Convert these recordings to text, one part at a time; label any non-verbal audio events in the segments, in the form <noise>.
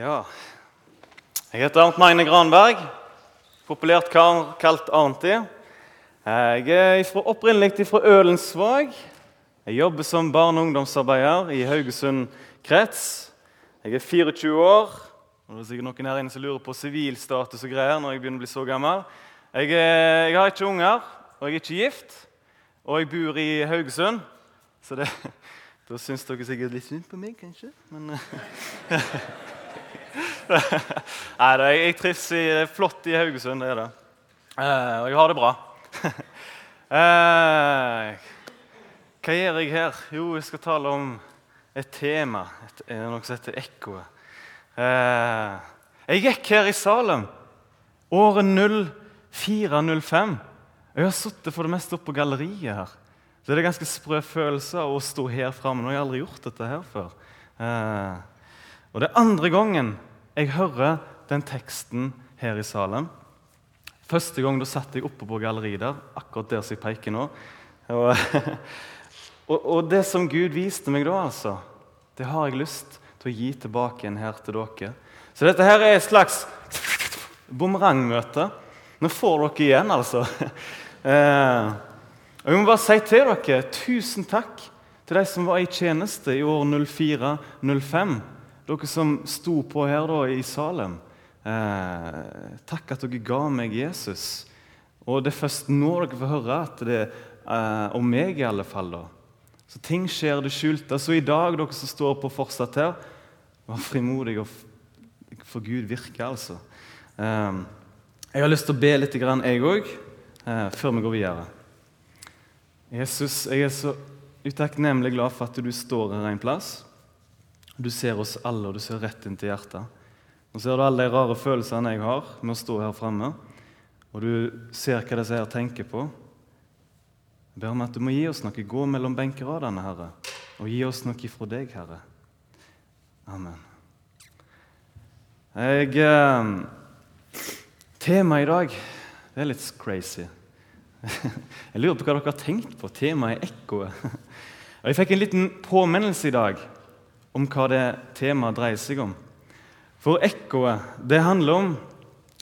Ja. Jeg heter Arnt Magne Granberg, populært kar- kalt Arnti. Jeg er opprinnelig fra Ølensvåg. Jeg jobber som barne- og ungdomsarbeider i Haugesund krets. Jeg er 24 år. og Det er sikkert noen her inne som lurer på sivilstatus og greier når jeg begynner å bli så gammel. Jeg, er, jeg har ikke unger, og jeg er ikke gift. Og jeg bor i Haugesund. Så det, <laughs> da syns dere sikkert litt synd på meg, kanskje. Men eh, <laughs> Nei jeg, jeg trives i det er flott i Haugesund, det er det. Eh, og jeg har det bra. <laughs> Eh, hva gjør jeg her? Jo, jeg skal tale om et tema. Et, noe som heter ekkoet. Eh, jeg gikk her i Salem året 0405. Jeg har sittet for det meste oppe på galleriet her. Så det er ganske sprø følelse å stå her framme. Nå har jeg aldri gjort dette her før. Og det er andre gangen jeg hører den teksten her i salen. Første gang da satt jeg oppe på galleriet der, akkurat der som jeg peker nå. Og, <laughs> og, og det som Gud viste meg da, altså, det har jeg lyst til å gi tilbake igjen her til dere. Så dette her er et slags bumerangmøte. Nå får dere igjen, altså. <laughs> Eh, og jeg må bare si til dere tusen takk til de som var i tjeneste i år 04-05. Dere som sto på her da i Salem. Eh, takk at dere ga meg Jesus. Og det er først nå dere får høre at det eh, om meg, i alle fall. da. Så ting skjer det skjulte. Så i dag, dere som står på fortsatt her, vær frimodige for Gud virker, altså. Eh, jeg har lyst til å be litt, grann, jeg òg, eh, før vi går videre. Jesus, jeg er så utakknemlig glad for at du står her en plass. Du ser oss alle, og du ser rett inn til hjertet. Nå ser du alle de rare følelsene jeg har med å stå her fremme. Og du ser hva disse her tenker på. Jeg ber om at du må gi oss noe. Gå mellom benkeradene, Herre, og gi oss noe fra deg, Herre. Amen. Jeg eh, Temaet i dag det er litt crazy. <laughs> Jeg lurer på hva dere har tenkt på. Temaet er ekkoet. <laughs> Jeg fikk en liten påminnelse i dag om hva det temaet dreier seg om. For ekkoet det handler om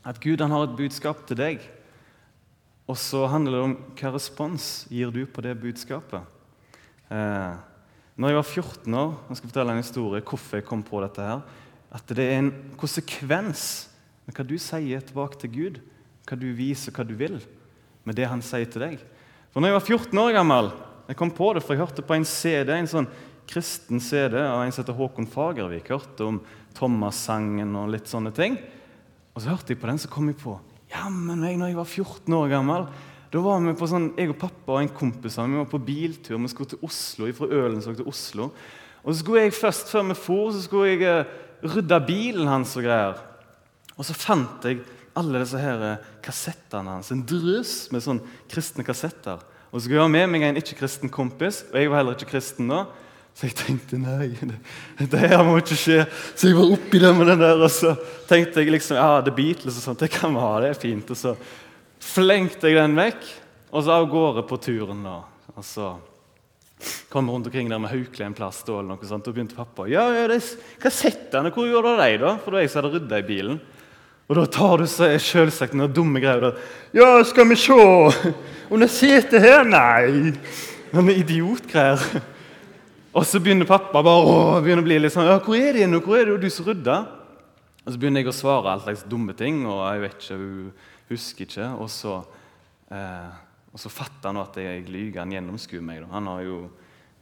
at Gud han har et budskap til deg. Og så handler det om hva respons gir du på det budskapet. Eh, når jeg var 14 år, jeg skal fortelle en historie hvorfor jeg kom på dette her, at det er en konsekvens med hva du sier tilbake til Gud, hva du viser, hva du vil, med det han sier til deg. For når jeg var 14 år gammel, jeg kom på det, for jeg hørte på en CD, en sånn kristen CD av en som heter Håkon Fagervik. Hørte om Thomas-sangen og litt sånne ting. Og så hørte jeg på den, så kom jeg på Jammen meg, når jeg var 14 år gammel da var vi på sånn, Jeg og pappa og en kompis vi var på biltur. Vi skulle til Oslo, fra Ølensvåg til Oslo. Og så skulle jeg først, Før vi for, så skulle jeg eh, rydde bilen hans og greier. Og så fant jeg alle disse her eh, kassettene hans. En drøs med sånn kristne kassetter. Og så skulle jeg ha med meg en ikke-kristen kompis, og jeg var heller ikke kristen da. Så jeg tenkte nei, det, her må ikke skje. Så jeg var oppi det med den der, og så tenkte jeg liksom ja, The Beatles og sånt, det kan vi ha, det er fint. Og så flengte jeg den vekk, og så av gårde på turen. da. Og så kom jeg rundt omkring der med Haukeli en plass, da, eller noe sånt, og begynte pappa ja, ja, det er kassettene, hvor gjorde du de, da? For det var jeg som hadde rydda i bilen. Og da tar du selvsagt noen dumme greier. der. Ja, skal vi se Om setet her? Nei. Noen idiotgreier. Og så begynner pappa bare å begynner å bli litt sånn 'Hvor er de nå? Hvor er det du som rydder?' Og så begynner jeg å svare alle slags dumme ting, og jeg vet ikke, hun husker ikke. Og så, eh, og så fatter han at jeg lyver. Han gjennomskuer meg. Da. Han har jo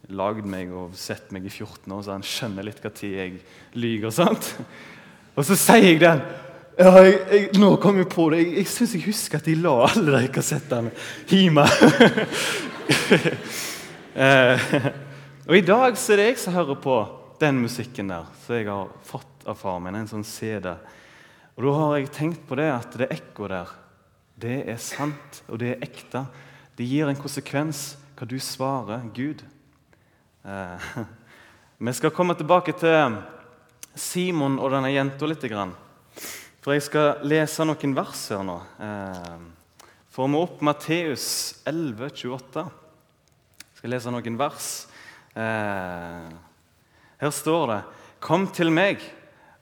lagd meg og sett meg i 14 år, så han skjønner litt hva tid jeg lyver. sant? Og så sier jeg den. Ja, jeg, jeg, nå kom jeg på det. Jeg, jeg syns jeg husker at de la alle de kassettene hjemme. <laughs> eh, og i dag så er det jeg som hører på den musikken der, som jeg har fått av far min. En sånn CD. Og da har jeg tenkt på det at det ekkoet der, det er sant, og det er ekte. Det gir en konsekvens hva du svarer Gud. Eh, <laughs> vi skal komme tilbake til Simon og denne jenta litt. For jeg skal lese noen vers her nå. Eh, Får vi opp Matteus 11, 28. Jeg skal lese noen vers. Eh, her står det Kom til meg,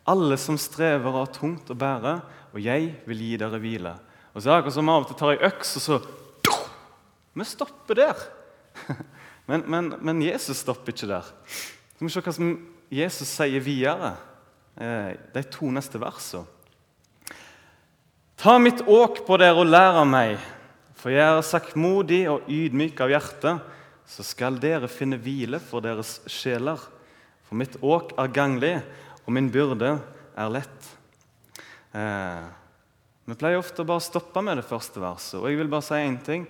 Alle som strever og har tungt å bære, og jeg vil gi dere hvile. Og så er det akkurat som av og til tar ei øks, og så Vi stopper der. <laughs> Men, men, men, Jesus stopper ikke der. Så må vi se hva som Jesus sier videre, eh, de to neste versene. Ta mitt åk på dere og lær av meg, for jeg er saktmodig og ydmyk av hjerte. Så skal dere finne hvile for deres sjeler. For mitt åk er ganglig, og min byrde er lett. Eh, vi pleier ofte å bare stoppe med det første verset. Og jeg vil bare si én ting.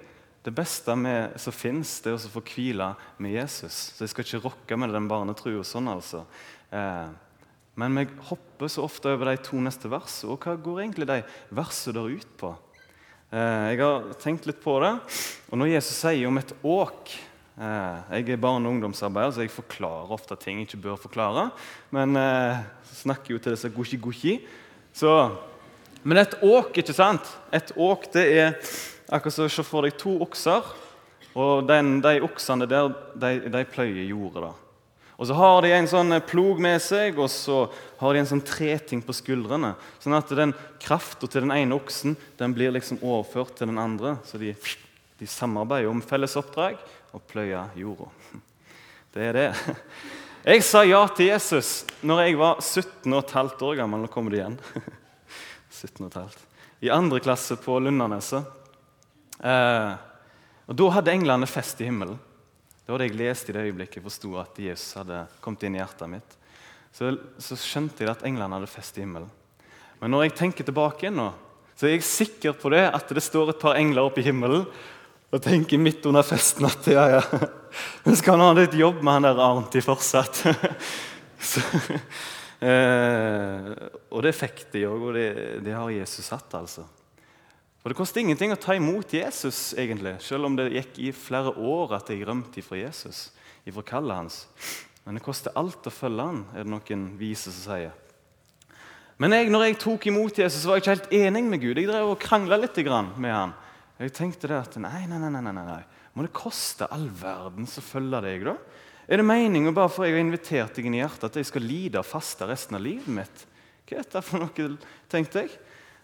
Det beste med, som fins, er å få hvile med Jesus. Så jeg skal ikke rokke med den barnetrua sånn, altså. Eh, men vi hopper så ofte over de to neste versene. Og hva går egentlig de versene der ut på? Eh, jeg har tenkt litt på det. Og når Jesus sier om et åk Jeg er barne- og ungdomsarbeider, så jeg forklarer ofte ting jeg ikke bør forklare. Men eh, snakker jo til disse gushi-gushi. Men et åk, ikke sant? Et åk, det er akkurat som å se for deg to okser. Og den, de oksene der, de, de pløyer jordet. da. Og så har de en sånn plog med seg, og så har de en sånn treting på skuldrene. Sånn at den krafta til den ene oksen den blir liksom overført til den andre. Så de, de samarbeider om felles oppdrag og pløye jorda. Det er det. Jeg sa ja til Jesus når jeg var 17 15 år gammel. Nå kommer det igjen. 17 15. I andre klasse på Lundaneset. Eh, og Da hadde englene fest i himmelen. Det var det jeg leste i det øyeblikket jeg forsto at Jesus hadde kommet inn i hjertet mitt. Så, så, skjønte jeg at englene hadde fest i himmelen. Men når jeg tenker tilbake nå, så er jeg sikker på det at det står et par engler oppe i himmelen og tenker midt under festen at ja, ja, vi skal ha litt jobb med han der Arnti fortsatt. <laughs> så, eh, og det fikk de òg, og det, det har Jesus hatt, altså. Og Det koster ingenting å ta imot Jesus, egentlig, selv om det gikk i flere år at jeg rømte fra Jesus, ifra kallet hans. Men det koster alt å følge han, er det noen vise som sier. Men jeg, når jeg tok imot Jesus, var jeg ikke helt enig med Gud. Jeg drev og krangla litt med han. Jeg tenkte det at nei, nei, nei, nei, nei. Må det koste all verden å følge deg, da? Er det meningen bare for jeg har invitert deg inn i hjertet, at jeg skal lide og faste resten av livet mitt? Hva er dette for noe, tenkte jeg.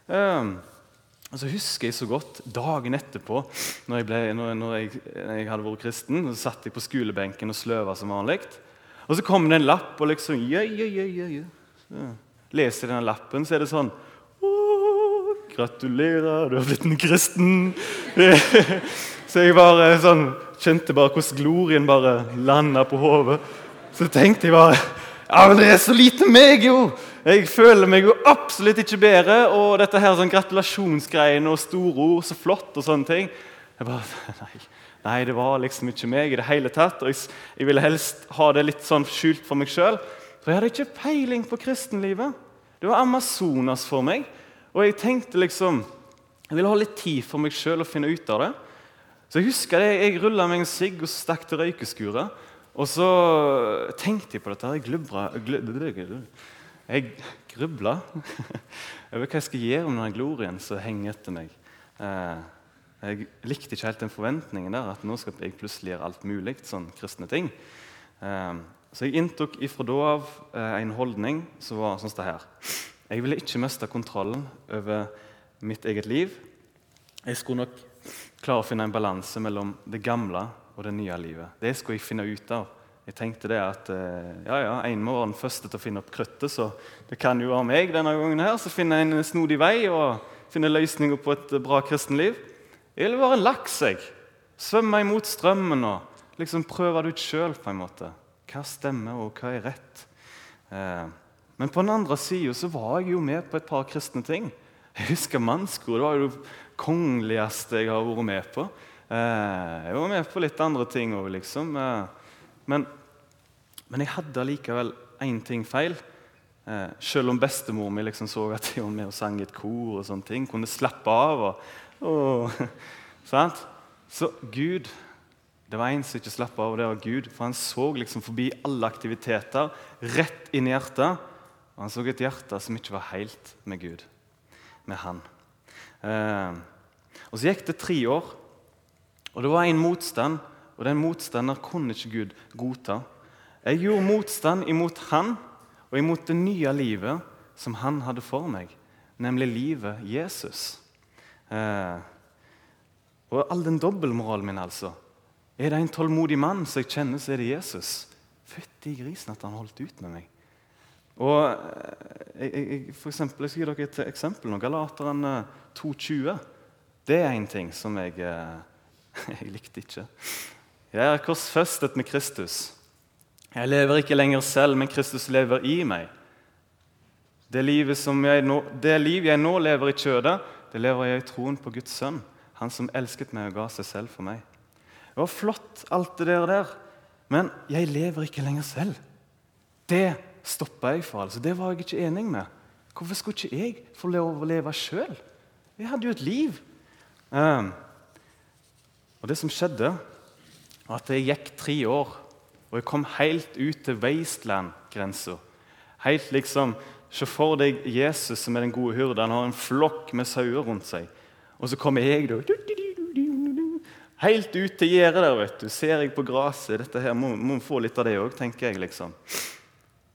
Um, og så husker jeg så godt dagen etterpå, når jeg, ble, når, når jeg, jeg hadde vært kristen, så satt jeg på skolebenken og sløva som vanlig. Og så kom det en lapp, og liksom jøy, jøy, jøy, jøy. Så Leser jeg denne lappen, så er det sånn Gratulerer, du har blitt en kristen. <laughs> så jeg bare sånn, kjente bare hvordan glorien bare landa på hodet. Så tenkte jeg bare Ja, men det er så lite meg, jo! Jeg føler meg jo absolutt ikke bedre. Og dette her sånn gratulasjonsgreiene og store ord, så flott og sånne ting. Jeg bare, <laughs> nei, nei, det var liksom ikke meg i det hele tatt. Og jeg, jeg ville helst ha det litt sånn skjult for meg sjøl. For jeg hadde ikke peiling på kristenlivet. Det var Amazonas for meg. Og jeg tenkte liksom Jeg ville ha litt tid for meg sjøl å finne ut av det. Så jeg husker det, jeg rulla meg en sigg og stakk til røykeskuret. Og så tenkte jeg på dette. Jeg glubra, jeg grubla <laughs> over hva jeg skal gjøre med den glorien som henger etter meg. Eh, jeg likte ikke helt den forventningen der at nå skal jeg plutselig gjøre alt mulig. sånn kristne ting. Eh, så jeg inntok ifra da av eh, en holdning som var sånn som det her. Jeg ville ikke miste kontrollen over mitt eget liv. Jeg skulle nok klare å finne en balanse mellom det gamle og det nye livet. Det skulle jeg finne ut av. Jeg tenkte det at eh, ja, ja, en må være den første til å finne opp kruttet, så det kan jo være meg denne gangen her, så finner jeg en snodig vei og finner løsninger på et bra kristenliv. Jeg vil være en laks, jeg. Svømme imot strømmen og liksom prøve det ut sjøl. Hva stemmer, og hva er rett? Eh, men på den andre sida så var jeg jo med på et par kristne ting. Jeg husker mannskor. Det var jo det kongeligste jeg har vært med på. Eh, jeg var med på litt andre ting òg, liksom. Eh, men, men jeg hadde allikevel én ting feil. Eh, selv om bestemor mi liksom så at jeg var med og sang i et kor, og sånne ting, kunne slappe av. Og, og, <laughs> så Gud det var en som ikke slapp av, og det var Gud. For han så liksom forbi alle aktiviteter, rett inn i hjertet. Og han så et hjerte som ikke var helt med Gud, med han. Eh, og Så gikk det tre år, og det var en motstand og den motstander kunne ikke Gud godta. Jeg gjorde motstand imot han og imot det nye livet som han hadde for meg, nemlig livet Jesus. Eh, og all den dobbeltmoralen min, altså. Er det en tålmodig mann som jeg kjenner, så er det Jesus. Fytti grisen at han holdt ut med meg. Og eh, jeg, jeg, for eksempel, jeg skal gi dere et eksempel. nå. Galateren 2,20. Det er en ting som jeg, <laughs> jeg likte ikke. Jeg er korsfestet med Kristus. Jeg lever ikke lenger selv, men Kristus lever i meg. Det, nå, det liv jeg nå lever i kjødet, det lever jeg i troen på Guds sønn, han som elsket meg og ga seg selv for meg. Det var flott, alt det der, men jeg lever ikke lenger selv. Det stoppa jeg for. altså. Det var jeg ikke enig med. Hvorfor skulle ikke jeg få lov å leve sjøl? Jeg hadde jo et liv. Um, og det som skjedde, var at jeg gikk tre år og jeg kom helt ut til Wasteland-grensa. Helt liksom, Se for deg Jesus som er den gode hyrde. Han har en flokk med sauer rundt seg. Og så kommer jeg da, helt ut til gjerdet der. vet du. Ser jeg på gresset. Dette her må, må få litt av det òg, tenker jeg. liksom.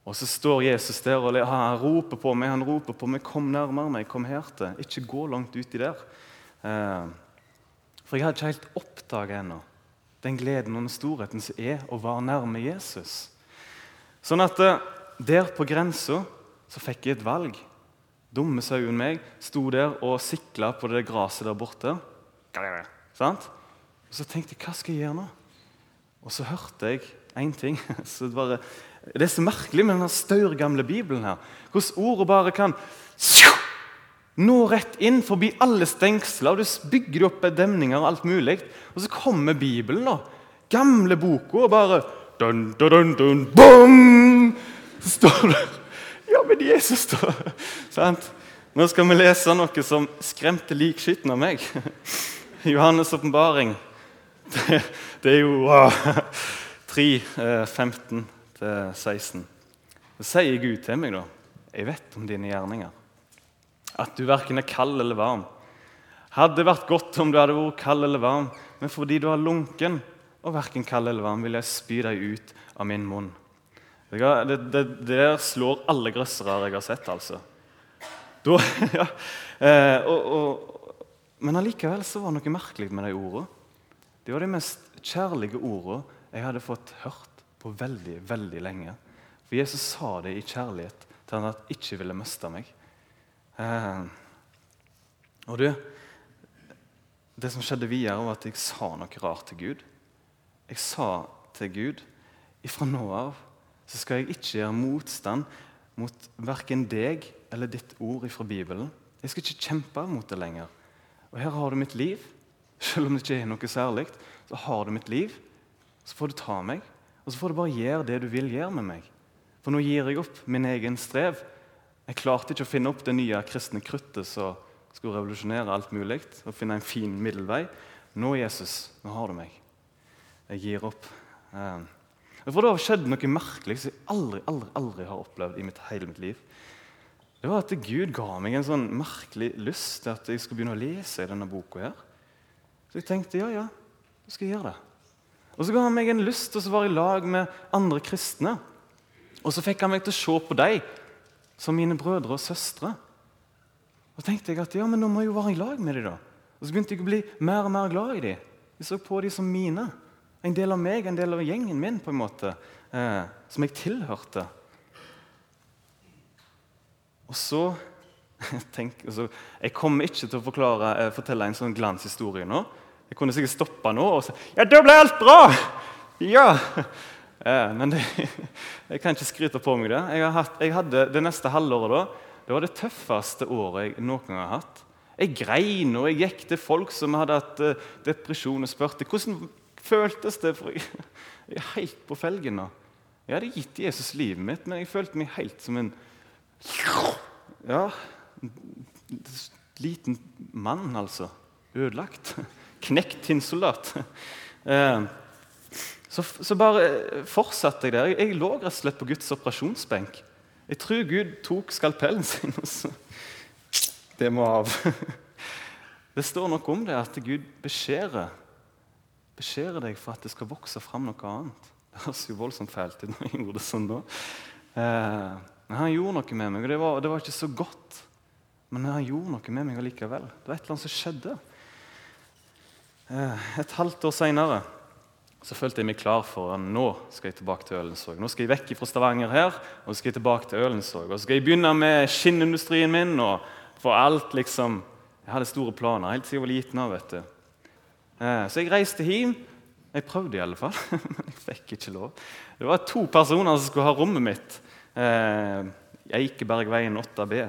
Og så står Jesus der og han roper på meg. han roper på meg, 'Kom nærmere meg, kom her til.' Ikke gå langt uti der. Eh, for jeg hadde ikke helt oppdaga ennå den gleden og den storheten som er å være nærme Jesus. Sånn at eh, der på grensa så fikk jeg et valg. Dumme sauen meg sto der og sikla på det gresset der borte. Sant? Og Så tenkte jeg hva skal jeg gjøre nå? Og så hørte jeg én ting. <laughs> Så det, bare, det, er så merkelig med denne staurgamle Bibelen. her. Hvordan ordet bare kan nå rett inn forbi alle stengsler. og Du bygger opp demninger og alt mulig. Og så kommer Bibelen, da. Gamle boka, og bare dun, dun, dun, dun! Så står det Ja, men Jesus, da! <laughs> Sant? Nå skal vi lese noe som skremte likskitten av meg. <laughs> Johannes' åpenbaring. Det, det, er jo. 3, 15-16. Så sier Gud til meg, da Jeg vet om dine gjerninger at du verken er kald eller varm. Hadde det vært godt om du hadde vært kald eller varm, men fordi du er lunken og verken kald eller varm, vil jeg spy deg ut av min munn. Det, det, det der slår alle grøssere jeg har sett, altså. Da, <laughs> ja, eh, og, og, men allikevel så var det noe merkelig med de ordene. Det var de mest kjærlige ordene jeg hadde fått hørt på veldig, veldig lenge. For Jesus sa det i kjærlighet til han at ikke ville miste meg. Eh, og du, Det som skjedde videre, var at jeg sa noe rart til Gud. Jeg sa til Gud ifra nå av så skal jeg ikke gjøre motstand mot verken deg eller ditt ord ifra Bibelen. Jeg skal ikke kjempe mot det lenger. Og her har du mitt liv. Selv om det ikke er noe særlig, så har du mitt liv. Så får du ta meg, og så får du bare gjøre det du vil gjøre med meg. For nå gir jeg opp min egen strev. Jeg klarte ikke å finne opp det nye kristne kruttet som skulle revolusjonere alt mulig. og finne en fin middelvei. Nå, Jesus, nå har du meg. Jeg gir opp. For Det har skjedd noe merkelig som jeg aldri aldri, aldri har opplevd i mitt, hele mitt liv. Det var at Gud ga meg en sånn merkelig lyst til at jeg skulle begynne å lese i denne boka. her. Så jeg tenkte ja, ja, jeg skal gjøre det. Og så ga han meg en lyst til å være i lag med andre kristne. Og så fikk han meg til å se på dem som mine brødre og søstre. Og så tenkte jeg at ja, men nå må jeg jo være i lag med dem. da. Og så begynte jeg å bli mer og mer glad i dem. Jeg så på dem som mine. En del av meg, en del av gjengen min, på en måte, eh, som jeg tilhørte. Og så <laughs> tenk, altså, Jeg kommer ikke til å forklare, eh, fortelle en sånn glanshistorie nå. Jeg kunne sikkert stoppa nå og sagt ja, da ble alt bra! Ja! Eh, men det, <laughs> jeg kan ikke skryte på meg det. Jeg, hatt, jeg hadde Det neste halvåret da, det var det tøffeste året jeg noen gang har hatt. Jeg grein og jeg gikk til folk som hadde hatt uh, depresjon, og spurte hvordan føltes det. For <laughs> jeg, er helt på felgen nå. Jeg hadde gitt Jesus livet mitt, men jeg følte meg helt som en ja, liten mann, altså. Ødelagt. <laughs> Knekt tinnsoldat. <laughs> Eh, så, så, bare eh, fortsatte jeg der. Jeg, lå rett og slett på Guds operasjonsbenk. Jeg tror Gud tok skalpellen <laughs> sin, og så Det må av. <laughs> Det står noe om det, at Gud beskjærer, beskjærer deg for at det skal vokse fram noe annet. Det høres jo voldsomt fælt ut når jeg gjorde det sånn da. Eh, Men han gjorde noe med meg, og det var, det var ikke så godt. Men han gjorde noe med meg allikevel. Det var et eller annet som skjedde. Eh, et halvt år seinere følte jeg meg klar for at nå skal jeg tilbake til Ølensvåg. Nå skal jeg vekk fra Stavanger her og så skal jeg tilbake til Ølensvåg. Og så skal jeg begynne med skinnindustrien min og få alt liksom Jeg hadde store planer helt siden jeg var liten. av, vet du. Eh, så jeg reiste hjem. Jeg prøvde i alle fall, <laughs> men jeg fikk ikke lov. Det var to personer som skulle ha rommet mitt. Eh, Eikebergveien 8B.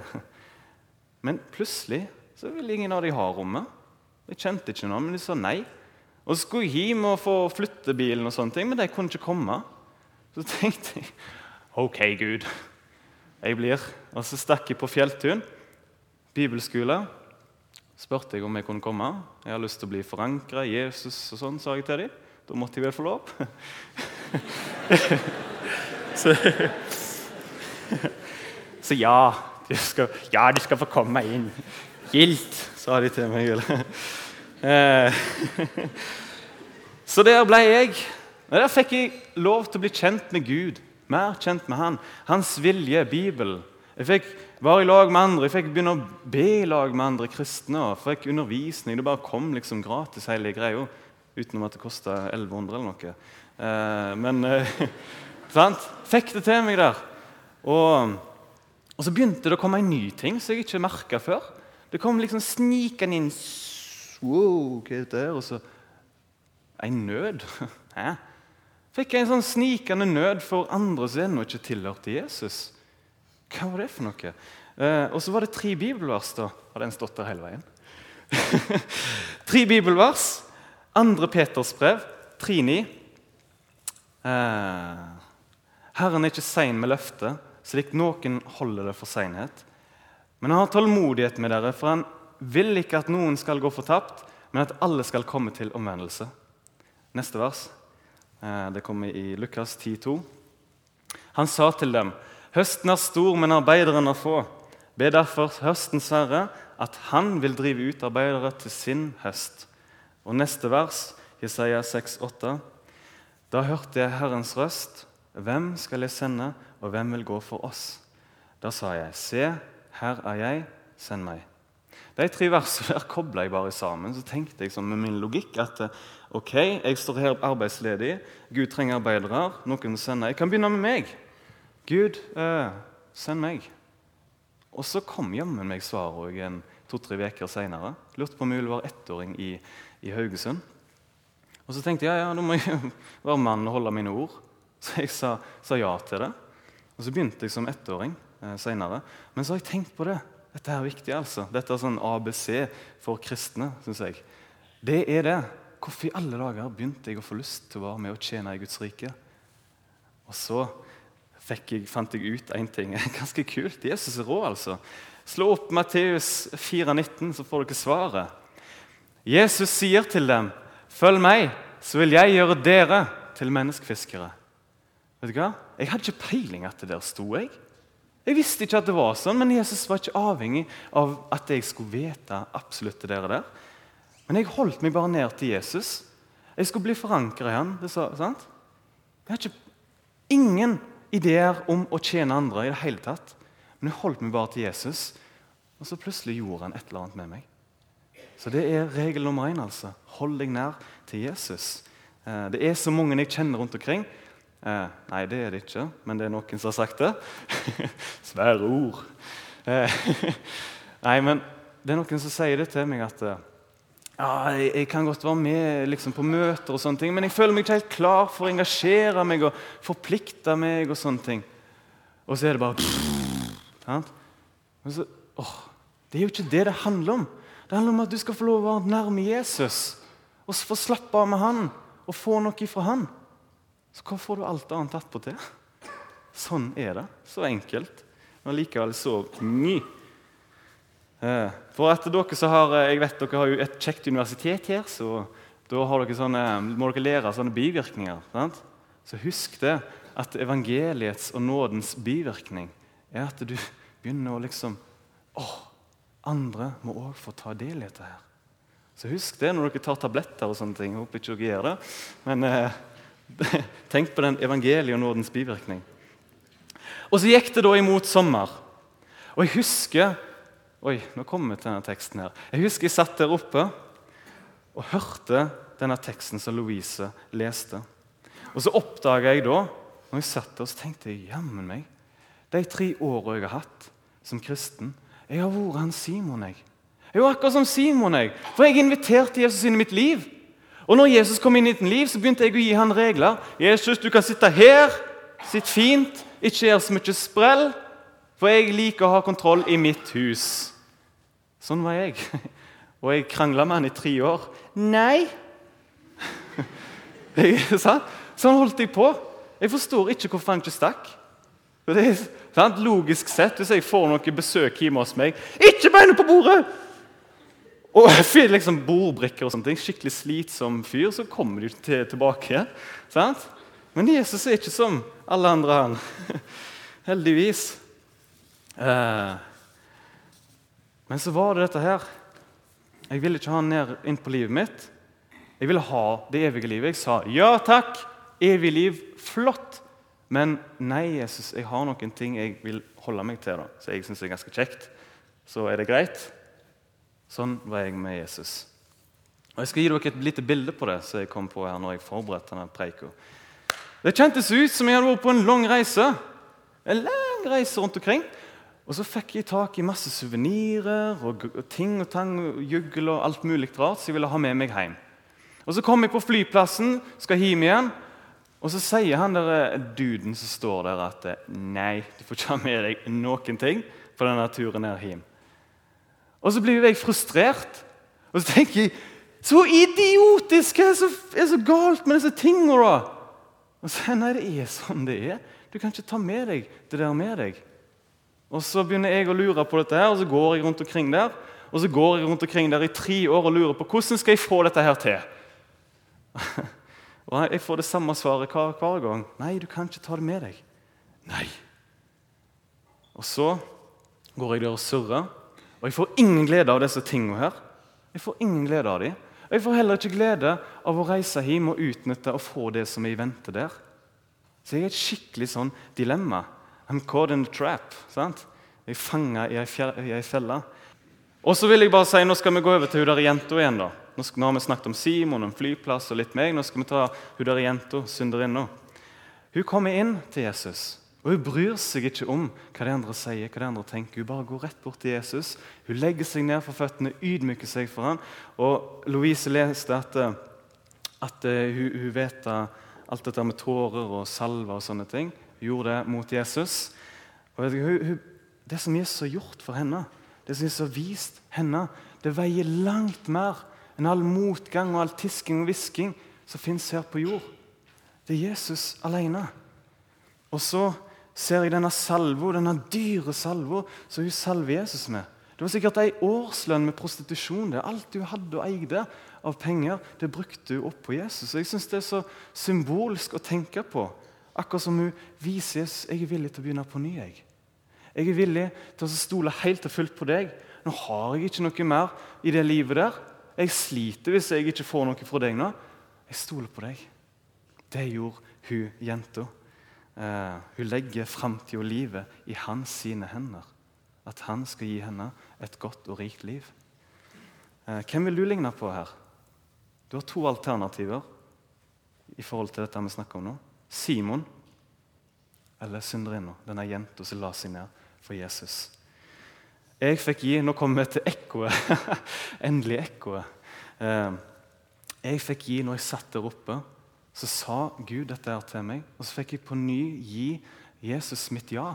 <laughs> Men plutselig så ville ingen av de ha rommet. Jeg kjente ikke noe, men de sa nei. Og Så skulle jeg hjem og få flytte bilen, og sånne ting, men de kunne ikke komme. Så tenkte jeg OK, Gud, jeg blir. Og så stakk jeg på Fjelltun bibelskole. spurte jeg om jeg kunne komme. Jeg har lyst til å bli forankra i Jesus, og sånn, sa jeg til dem. Da måtte jeg vel få lov. <laughs> så, <laughs> så ja, du skal, ja, du skal få komme inn. Gildt, sa de til meg. eller? <laughs> så der ble jeg. Der fikk jeg lov til å bli kjent med Gud, mer kjent med Han. Hans vilje, Bibelen. Jeg fikk være i lag med andre, jeg fikk begynne å be i lag med andre kristne. og fikk undervisning. Det bare kom liksom gratis, hele greia. Utenom at det kosta 1100 eller noe. Eh, men eh, <laughs> sant? Fikk det til meg der. Og og så begynte det å komme en ny ting som jeg ikke merka før. Det kom liksom snikende inn wow, hva er det? Og så en nød. <laughs> Hæ? Fikk jeg en sånn snikende nød for andre som ennå ikke tilhørte Jesus. Hva var det for noe? Eh, og så var det tre bibelvers. da. Har den stått der hele veien? <laughs> tre bibelvers. Andre Peters brev, 3.9. Eh, Herren er ikke sein med løftet slik noen holder det for seinhet. Men han har tålmodighet med dere, for han vil ikke at noen skal gå fortapt, men at alle skal komme til omvendelse. Neste vers. Eh, det kommer i Lukas 10,2. Han sa til dem.: Høsten er stor, men arbeiderne er få. Be derfor høstens herre at han vil drive ut arbeidere til sin høst. Og neste vers, Jesaja 6,8. Da hørte jeg Herrens røst. Hvem skal jeg sende? og hvem vil gå for oss? Da sa jeg, se, her er jeg, send meg. De tre versene der kobla jeg bare sammen. Så tenkte jeg med min logikk at ok, jeg står her arbeidsledig, Gud trenger arbeidere, noen sender. Jeg kan begynne med meg. Gud, eh, send meg. Og så kom jammen meg svaret to-tre uker seinere. Lurte på om jeg ville være ettåring i, i Haugesund. Og så tenkte jeg ja, da må jeg <laughs> være mann og holde mine ord. Så jeg sa, sa ja til det. Og Så begynte jeg som ettåring eh, senere. Men så har jeg tenkt på det. Dette er viktig. altså. Dette er sånn ABC for kristne. syns jeg. Det er det. Hvorfor i alle dager begynte jeg å få lyst til å være med og tjene i Guds rike? Og så jeg, fant jeg ut én ting. <laughs> Ganske kult. Jesus er rå, altså. Slå opp Matteus 4,19, så får dere svaret. Jesus sier til dem, 'Følg meg, så vil jeg gjøre dere til menneskefiskere'. Vet du hva? Jeg hadde ikke peiling at det der sto. jeg. Jeg visste ikke at det var sånn, men Jesus var ikke avhengig av at jeg skulle vite absolutt det der. Men jeg holdt meg bare ned til Jesus. Jeg skulle bli forankra i han. Det sa, sant? Jeg hadde ikke, ingen ideer om å tjene andre i det hele tatt. Men jeg holdt meg bare til Jesus, og så plutselig gjorde han et eller annet med meg. Så det er regel nummer én. altså. Hold deg nær til Jesus. Eh, det er så mange jeg kjenner rundt omkring Eh, nei, det er det ikke, men det er noen som har sagt det. <laughs> Svære ord. Eh, <laughs> nei, men det er noen som sier det til meg at eh, ja, jeg, kan godt være med liksom, på møter, og sånne ting, men jeg føler meg ikke helt klar for å engasjere meg og forplikte meg. og sånne ting. Og så er det bare så, åh, Det er jo ikke det det handler om. Det handler om at du skal få lov å være nærme Jesus og få slappe av med han og få noe fra han. Så hva får du alt annet attpåtil? Sånn er det. Så enkelt. Men likevel så mye. Eh, for at dere så har, eh, Jeg vet dere har jo et kjekt universitet her, så da dere sånne, må dere lære sånne bivirkninger. Sant? Så husk det at evangeliets og nådens bivirkning er at du begynner å liksom Å, andre må òg få ta del i dette her. Så husk det når dere tar tabletter og sånne ting. Jeg håper ikke dere gjør det. Men eh, <laughs> Tenk på den nådens bivirkning. Og så gikk det da imot sommer. Og jeg husker Oi, nå kommer vi til denne teksten her. Jeg husker jeg satt der oppe og hørte denne teksten som Louise leste. Og så oppdaga jeg da når jeg satt der, så tenkte jeg jammen meg De tre åra jeg har hatt som kristen Jeg har vært han Simon, jeg. Jeg jo akkurat som Simon, jeg. For jeg inviterte Jesus inn i mitt liv. Og når Jesus kom inn i ditt liv, så begynte jeg å gi han regler. 'Jesus, du kan sitte her. Sitt fint. Ikke gjør så mye sprell.' For jeg liker å ha kontroll i mitt hus. Sånn var jeg. <laughs> Og jeg krangla med han i tre år. Nei! <laughs> sånn holdt jeg på. Jeg forstår ikke hvorfor han ikke stakk. Det er sant? Logisk sett, Hvis jeg får noe besøk hjemme hos meg Ikke beina på bordet! Og <laughs> fyr liksom bordbrikker og sånne ting, skikkelig slitsom fyr, så kommer de til, tilbake. Sant? Men Jesus er ikke som alle andre, han. <laughs> Heldigvis. Eh, men så var det dette her. Jeg ville ikke ha han ned inn på livet mitt. Jeg ville ha det evige livet. Jeg sa ja takk, evig liv, flott. Men nei, Jesus, jeg har noen ting jeg vil holde meg til, da, så jeg syns er ganske kjekt. Så er det greit. Sånn var jeg med Jesus. Og Jeg skal gi dere et lite bilde på det som jeg kom på her når jeg forberedte denne preika. Det kjentes ut som jeg hadde vært på en lang reise. En lang reise rundt omkring. Og så fikk jeg tak i masse suvenirer og, ting og tang, og juggel og alt mulig rart som jeg ville ha med meg hjem. Og Så kom jeg på flyplassen, skal hjem igjen, og så sier han der eh, duden som står der, at eh, nei, du får ikke ha med deg noen ting på denne turen her hjem. Og så blir jeg frustrert. Og så tenker jeg Så idiotisk! Hva er så, så galt med disse tingene? da? Og så Nei, det er sånn det er. Du kan ikke ta med deg det der med deg. Og Så begynner jeg å lure på dette, her, og så går jeg rundt omkring der Og så går jeg rundt omkring der i tre år og lurer på hvordan skal jeg få dette her til. <laughs> og Jeg får det samme svaret hver, hver gang. Nei, du kan ikke ta det med deg. Nei. Og så går jeg der og surrer, og jeg får ingen glede av disse tingene her. Jeg får ingen glede av dem. Og jeg får heller ikke glede av å reise hjem og utnytte og få det som jeg venter der. Så jeg er et skikkelig sånn dilemma. I'm caught in a trap. sant? Jeg er fanga i ei felle. Og så vil jeg bare si, Nå skal vi gå over til hun der jenta igjen. da. Nå, skal, nå har vi snakket om Simon, om flyplass og litt meg. Nå skal vi ta hun der jenta, synderinna. Hun kommer inn til Jesus. Og Hun bryr seg ikke om hva de andre sier, hva de andre tenker. Hun bare går rett bort til Jesus. Hun legger seg ned for føttene, ydmyker seg for ham. Og Louise leste at, at uh, hun, hun, vet alt dette med tårer og salver og sånne ting. Hun gjorde det mot Jesus. Og hun, hun, Det som Jesus har gjort for henne, det som Jesus har vist henne, det veier langt mer enn all motgang og all tisking og hvisking som fins her på jord. Det er Jesus alene. Og så ser jeg denne salvo, denne dyre salvo som hun salver Jesus med. Det var sikkert ei årslønn med prostitusjon. det. Alt hun hadde og eide av penger, det brukte hun opp på Jesus. Og jeg synes Det er så symbolsk å tenke på. Akkurat som hun viser Jesus jeg er villig til å begynne på ny. Jeg Jeg er villig til å stole helt og fullt på deg. Nå har jeg ikke noe mer i det livet der. Jeg sliter hvis jeg ikke får noe fra deg nå. Jeg stoler på deg. Det gjorde hun jenta. Eh, hun legger framtida og livet i hans sine hender. At han skal gi henne et godt og rikt liv. Eh, hvem vil du ligne på her? Du har to alternativer i forhold til dette vi snakker om nå. Simon eller synderinna, denne jenta som la seg ned for Jesus. Jeg fikk gi Nå kommer vi til ekkoet. <laughs> Endelig ekkoet. Eh, jeg fikk gi når jeg satt der oppe så sa Gud dette her til meg, og så fikk jeg på ny gi Jesus mitt ja.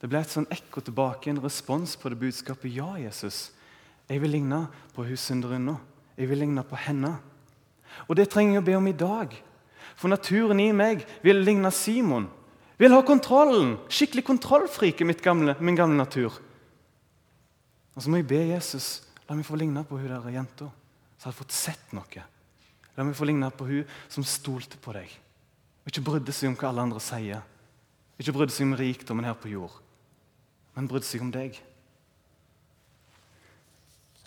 Det ble et sånn ekko tilbake, en respons på det budskapet. Ja, Jesus, jeg vil ligne på hun synderinna. Jeg vil ligne på henne. Og det trenger jeg å be om i dag. For naturen i meg vil ligne Simon. Vil ha kontrollen. Skikkelig kontrollfrik i gamle, min gamle natur. Og så må jeg be Jesus la meg få ligne på hun der jenta, så jeg hadde fått sett noe. La meg få ligne på hun som stolte på deg og ikke brydde seg om hva alle andre sier. Ikke brydde seg om rikdommen her på jord, men brydde seg om deg.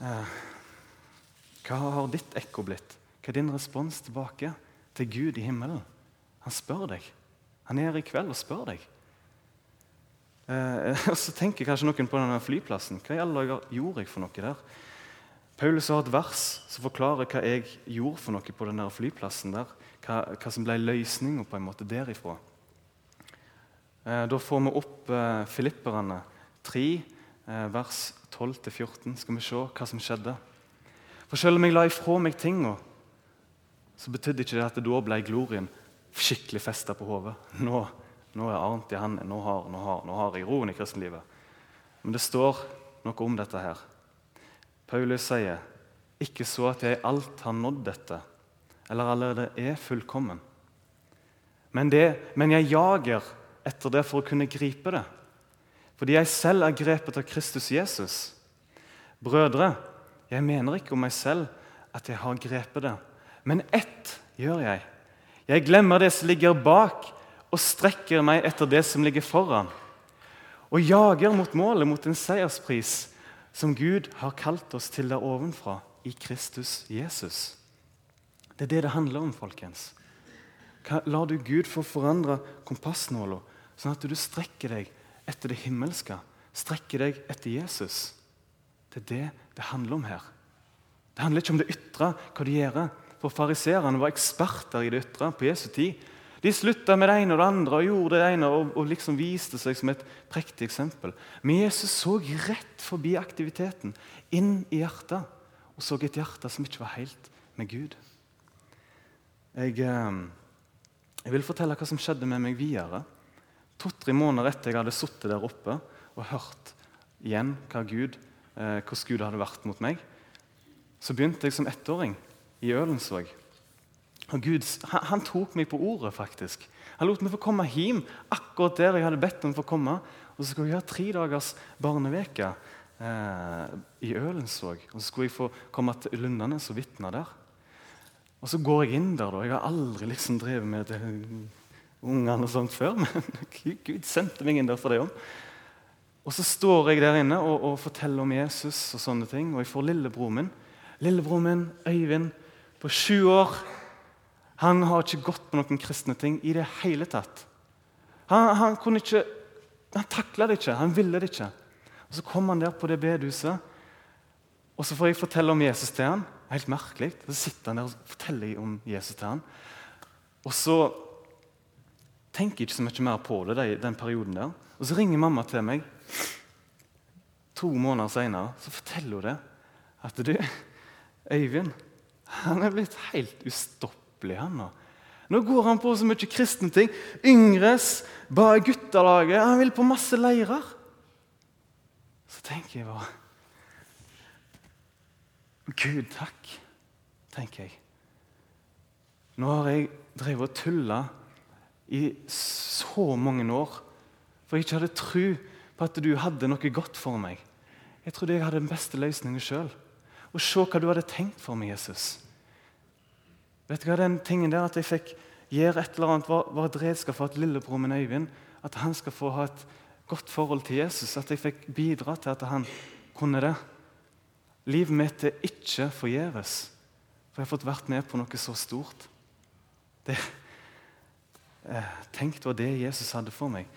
Eh, hva har ditt ekko blitt? Hva er din respons tilbake til Gud i himmelen? Han spør deg. Han er her i kveld og spør deg. Eh, <laughs> og så tenker kanskje noen på denne flyplassen. Hva i alle dager gjorde jeg for noe der? Paulus har et vers som forklarer hva jeg gjorde for noe på den flyplassen. der, hva, hva, som ble løsninga på en måte derifra. Eh, da får vi opp eh, Filipperne 3, eh, vers 12-14. Skal vi se hva som skjedde. For selv om jeg la ifra meg tinga, så betydde ikke det at det da ble glorien skikkelig festa på hodet. Nå, nå, er Arnt i hendene. Nå har, nå, har, nå har jeg roen i kristenlivet. Men det står noe om dette her. Paulus sier, 'Ikke så at jeg alt har nådd dette, eller allerede er fullkommen.' Men, det, men jeg jager etter det for å kunne gripe det. Fordi jeg selv er grepet av Kristus Jesus. Brødre, jeg mener ikke om meg selv at jeg har grepet det. Men ett gjør jeg. Jeg glemmer det som ligger bak, og strekker meg etter det som ligger foran. Og jager mot målet, mot en seierspris som Gud har kalt oss til der ovenfra, i Kristus Jesus. Det er det det handler om, folkens. Lar du Gud få forandre kompassnåla, sånn at du strekker deg etter det himmelske, strekker deg etter Jesus. Det er det det handler om her. Det handler ikke om det ytre, hva du gjør. For fariseerne var eksperter i det ytre på Jesu tid. De slutta med det ene og det andre og gjorde det ene og, og liksom viste seg som et prektig eksempel. Men Jesus så rett forbi aktiviteten, inn i hjertet, og så et hjerte som ikke var helt med Gud. Jeg, eh, jeg vil fortelle hva som skjedde med meg videre. To-tre måneder etter jeg hadde sittet der oppe og hørt igjen hva Gud, eh, hvordan Gud hadde vært mot meg, så begynte jeg som ettåring i Ølensvåg. Og Gud han, han, tok meg på ordet, faktisk. Han lot meg få komme hjem akkurat der jeg hadde bedt om å få komme. Og så skulle jeg ha tre dagers barneveke eh, i Ølensvåg. Og så skulle jeg få komme til Lundanes og vitne der. Og så går jeg inn der. da. Jeg har aldri liksom drevet med det, ungene og sånt før, <laughs> men Gud sendte meg inn der for det òg. Og så står jeg der inne og, og, forteller om Jesus og sånne ting. Og jeg får lillebroren min, lillebroren min Øyvind, på sju år. Han har ikke gått på noen kristne ting i det hele tatt. Han, han kunne ikke, han takla det ikke, han ville det ikke. Og Så kom han der på det bedehuset, og så får jeg fortelle om Jesus til han. Helt merkelig. Så sitter han der og forteller om Jesus til han. Og så tenker jeg ikke så mye mer på det den perioden der. Og så ringer mamma til meg to måneder seinere. Så forteller hun det. At du, Øyvind han er blitt helt ustoppelig. Han nå. Nå går han på så mye kristne ting. Yngres, bare guttelaget. Han vil på masse leirer. Så tenker jeg bare Gud, takk, tenker jeg. Nå har jeg drevet og tulla i så mange år for jeg ikke hadde tro på at du hadde noe godt for meg. Jeg trodde jeg hadde den beste løsningen sjøl. Og se hva du hadde tenkt for meg, Jesus. Vet du hva den tingen der At jeg fikk gjøre et eller annet, var, et redskap for at lillebror min Øyvind at han skal få ha et godt forhold til Jesus. At jeg fikk bidra til at han kunne det. Livet mitt er ikke forgjeves, for jeg har fått vært med på noe så stort. Det, eh, tenk det var det Jesus hadde for meg.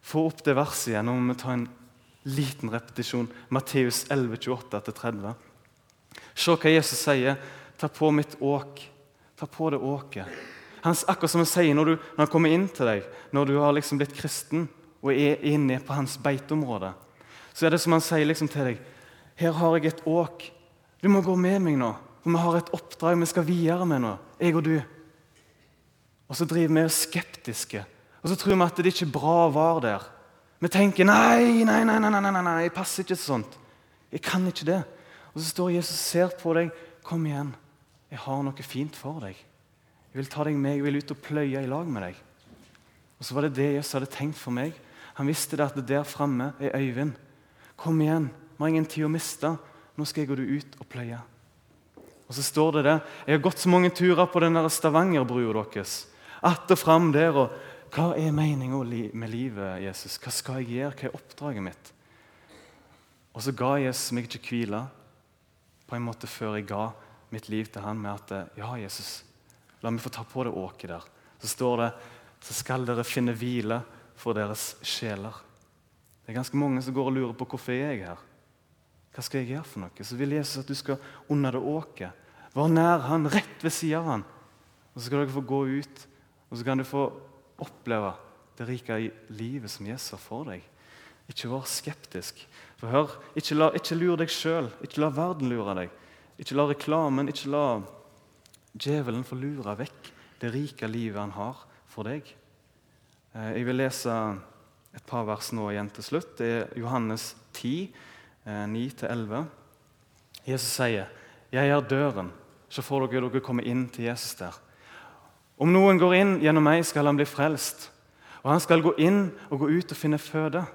Få opp det verset igjen. Nå må vi ta en liten repetisjon. Matteus 11, 28-30. Se hva Jesus sier. Ta på mitt åk Ta på det åket. akkurat som han sier når, du, når, han kommer inn til deg, når du har liksom blitt kristen og er inne på hans beiteområde, så er det som han sier liksom til deg Her har jeg et åk. Du må gå med meg nå. For vi har et oppdrag vi skal videre med nå, jeg og du. Og så driver vi skeptiske. Og så tror vi at det ikke er bra å være der. Vi tenker nei, nei, nei, nei, nei, nei, nei, jeg passer ikke til sånt. Jeg kan ikke det. Og så står Jesus og ser på deg. Kom igjen. Jeg har noe fint for deg. Jeg vil ta deg med, jeg vil ut og pløye i lag med deg. Og Så var det det Jesus hadde tenkt for meg. Han visste det at det der framme er Øyvind. Kom igjen, vi har ingen tid å miste. Nå skal jeg gå ut og pløye. Og så står det det. Jeg har gått så mange turer på den Stavanger-brua deres. Att og fram der. og Hva er meninga med livet, Jesus? Hva skal jeg gjøre? Hva er oppdraget mitt? Og så ga Jesus meg ikke hvile på en måte før jeg ga mitt liv til han med at ja, Jesus, la meg få ta på det åket der. Så står det så skal dere finne hvile for deres sjeler. Det er ganske mange som går og lurer på hvorfor jeg er her. Hva skal jeg gjøre for noe? Så vil Jesus at du skal under det åket. Vær nær han, rett ved siden av han. Og Så skal dere få gå ut, og så kan du få oppleve det rike livet som Jesus har for deg. Ikke vær skeptisk. For hør, Ikke, la, ikke lur deg sjøl. Ikke la verden lure deg. Ikke la reklamen, ikke la djevelen få lure vekk det rike livet han har for deg. Eh, jeg vil lese et par vers nå igjen til slutt. Det er Johannes 10, 9-11. Eh, Jesus sier, 'Jeg er døren'. Så får dere, dere komme inn til Jesus der. Om noen går inn gjennom meg, skal han bli frelst. Og han skal gå inn og gå ut og finne føde.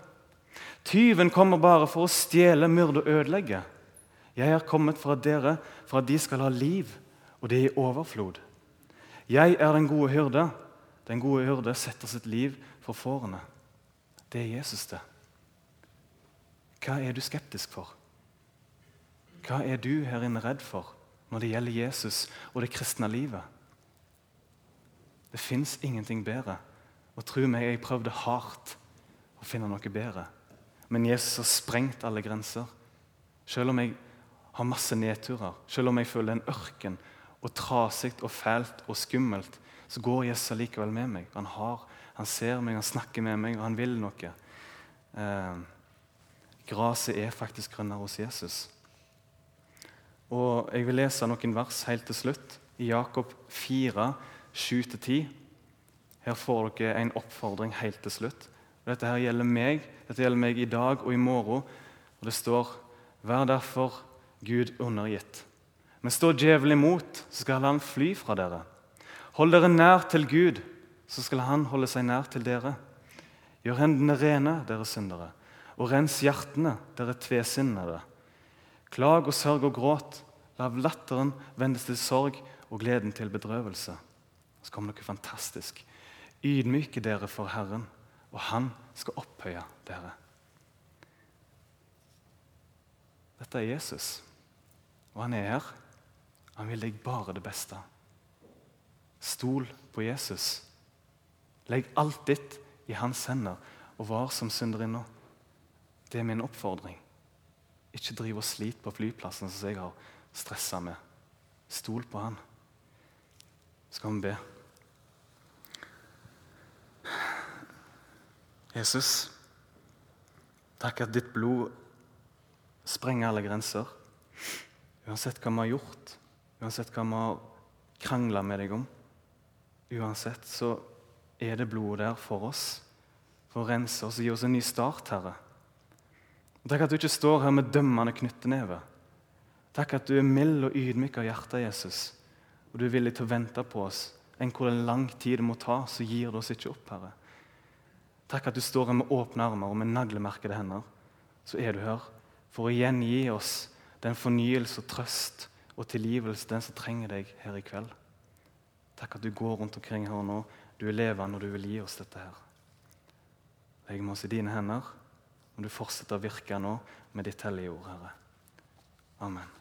Tyven kommer bare for å stjele, myrde og ødelegge. Jeg er kommet for at dere, for at de skal ha liv, og det i overflod. Jeg er den gode hyrde. Den gode hyrde setter sitt liv for fårene. Det er Jesus, det. Hva er du skeptisk for? Hva er du her inne redd for når det gjelder Jesus og det kristne livet? Det fins ingenting bedre. Og tro meg, jeg prøvde hardt å finne noe bedre. Men Jesus har sprengt alle grenser. Selv om jeg har masse nedturer, selv om jeg føler en ørken og trasig og fælt og skummelt, så går Jesus likevel med meg. Han, har, han ser meg, han snakker med meg, og han vil noe. Eh, Gresset er faktisk grønnere hos Jesus. Og Jeg vil lese noen vers helt til slutt. I Jakob 4, 7-10. Her får dere en oppfordring helt til slutt. Dette her gjelder meg Dette gjelder meg i dag og i morgen. Og Det står Vær derfor Gud undergitt. Men står djevelen imot, så skal han fly fra dere. Hold dere nær til Gud, så skal han holde seg nær til dere. Gjør hendene rene, dere syndere, og rens hjertene, dere tvesinnede. Klag og sørg og gråt. La latteren vendes til sorg og gleden til bedrøvelse. Så kommer noe fantastisk. Ydmyke dere for Herren, og Han skal opphøye dere. Dette er Jesus, og han er her. Han vil deg bare det beste. Stol på Jesus. Legg alt ditt i hans hender, og var som synderinna. Det er min oppfordring. Ikke driv og slit på flyplassen som jeg har stressa med. Stol på han. Skal vi be. Jesus, takk at ditt blod sprenger alle grenser. Uansett hva vi har gjort, uansett hva vi har krangla med deg om, uansett så er det blodet der for oss, for å rense oss og gi oss en ny start, Herre. Takk at du ikke står her med dømmende knytteneve. Takk at du er mild og ydmyk av hjertet, Jesus, og du er villig til å vente på oss. Enn hvor lang tid det må ta, så gir du oss ikke opp, Herre. Takk at du står her med åpne armer og med naglemerkede hender. Så er du her for å gjengi oss den fornyelse og trøst og tilgivelse den som trenger deg her i kveld. Takk at du går rundt omkring her nå. Du er levende, og du vil gi oss dette her. Legg med oss i dine hender, og du fortsetter å virke nå med ditt hellige ord, Herre. Amen.